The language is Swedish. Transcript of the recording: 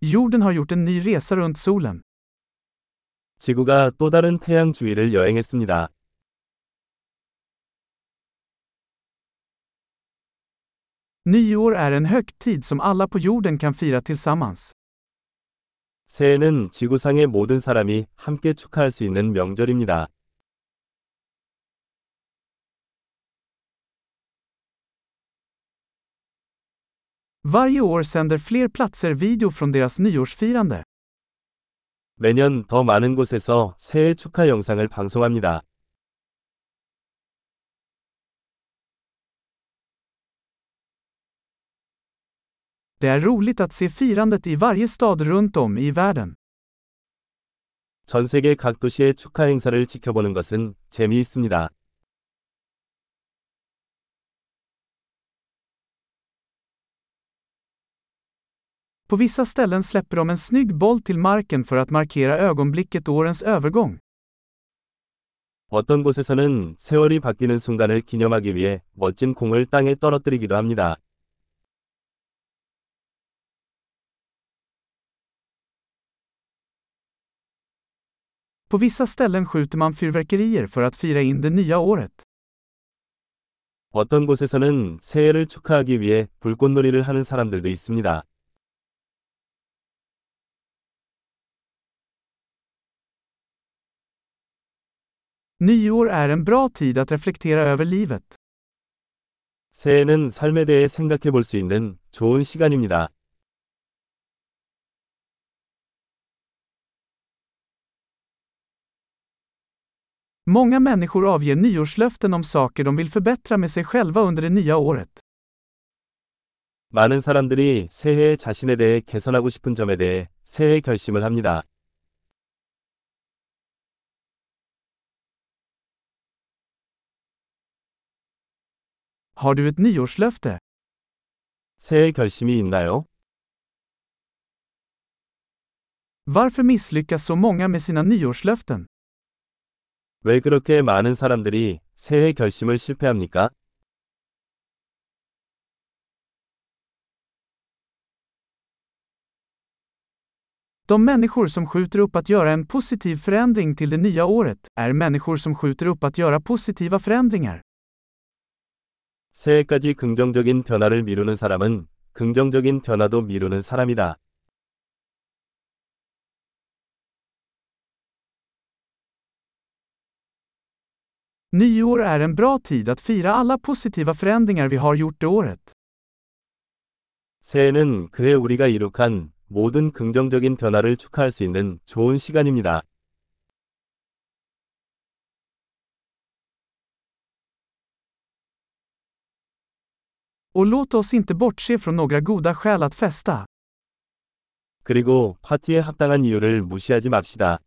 Jorden har gjort en ny resa runt solen. 지구가 또 다른 태양 주위를 여행했습니다. Nyår är en högtid som alla på jorden kan fira tillsammans. 새해는 지구상의 모든 사람이 함께 축하할 수 있는 명절입니다. Varje år sänder fler platser video från deras nyårsfirande. 매년 더 많은 곳에서 새해 축하 영상을 방송합니다. Det är roligt att se firandet i varje stad runt om i världen. 전 세계 각 도시의 축하 행사를 지켜보는 것은 재미있습니다. På vissa ställen släpper de en snygg boll till marken för att markera ögonblicket årens övergång. 어떤 곳에서는 세월이 바뀌는 순간을 기념하기 위해 멋진 공을 땅에 떨어뜨리기도 합니다. På vissa ställen skjuter man fyrverkerier för att fira in det nya året. 어떤 곳에서는 새해를 축하하기 위해 불꽃놀이를 하는 사람들도 있습니다. Nyår är en bra tid att reflektera över livet. 새해는 삶에 대해 생각해 볼 수 있는 좋은 시간입니다. Många människor avger nyårslöften om saker de vill förbättra med sig själva under det nya året. 많은 사람들이 새해에 자신에 대해 개선하고 싶은 점에 대해 새해 결심을 합니다. Har du ett nyårslöfte? 새해 결심이 있나요? Varför misslyckas så många med sina nyårslöften? 왜 그렇게 많은 사람들이 새해 결심을 실패합니까? De människor som skjuter upp att göra en positiv förändring till det nya året är människor som skjuter upp att göra positiva förändringar. 새해까지 긍정적인 변화를 미루는 사람은 긍정적인 변화도 미루는 사람이다. Nyår är en bra tid att fira alla positiva förändringar vi har gjort det året. 새해는 그해 우리가 이룩한 모든 긍정적인 변화를 축하할 수 있는 좋은 시간입니다. Och låt oss inte bortse från några goda skäl att festa. 그리고 파티에 합당한 이유를 무시하지 맙시다.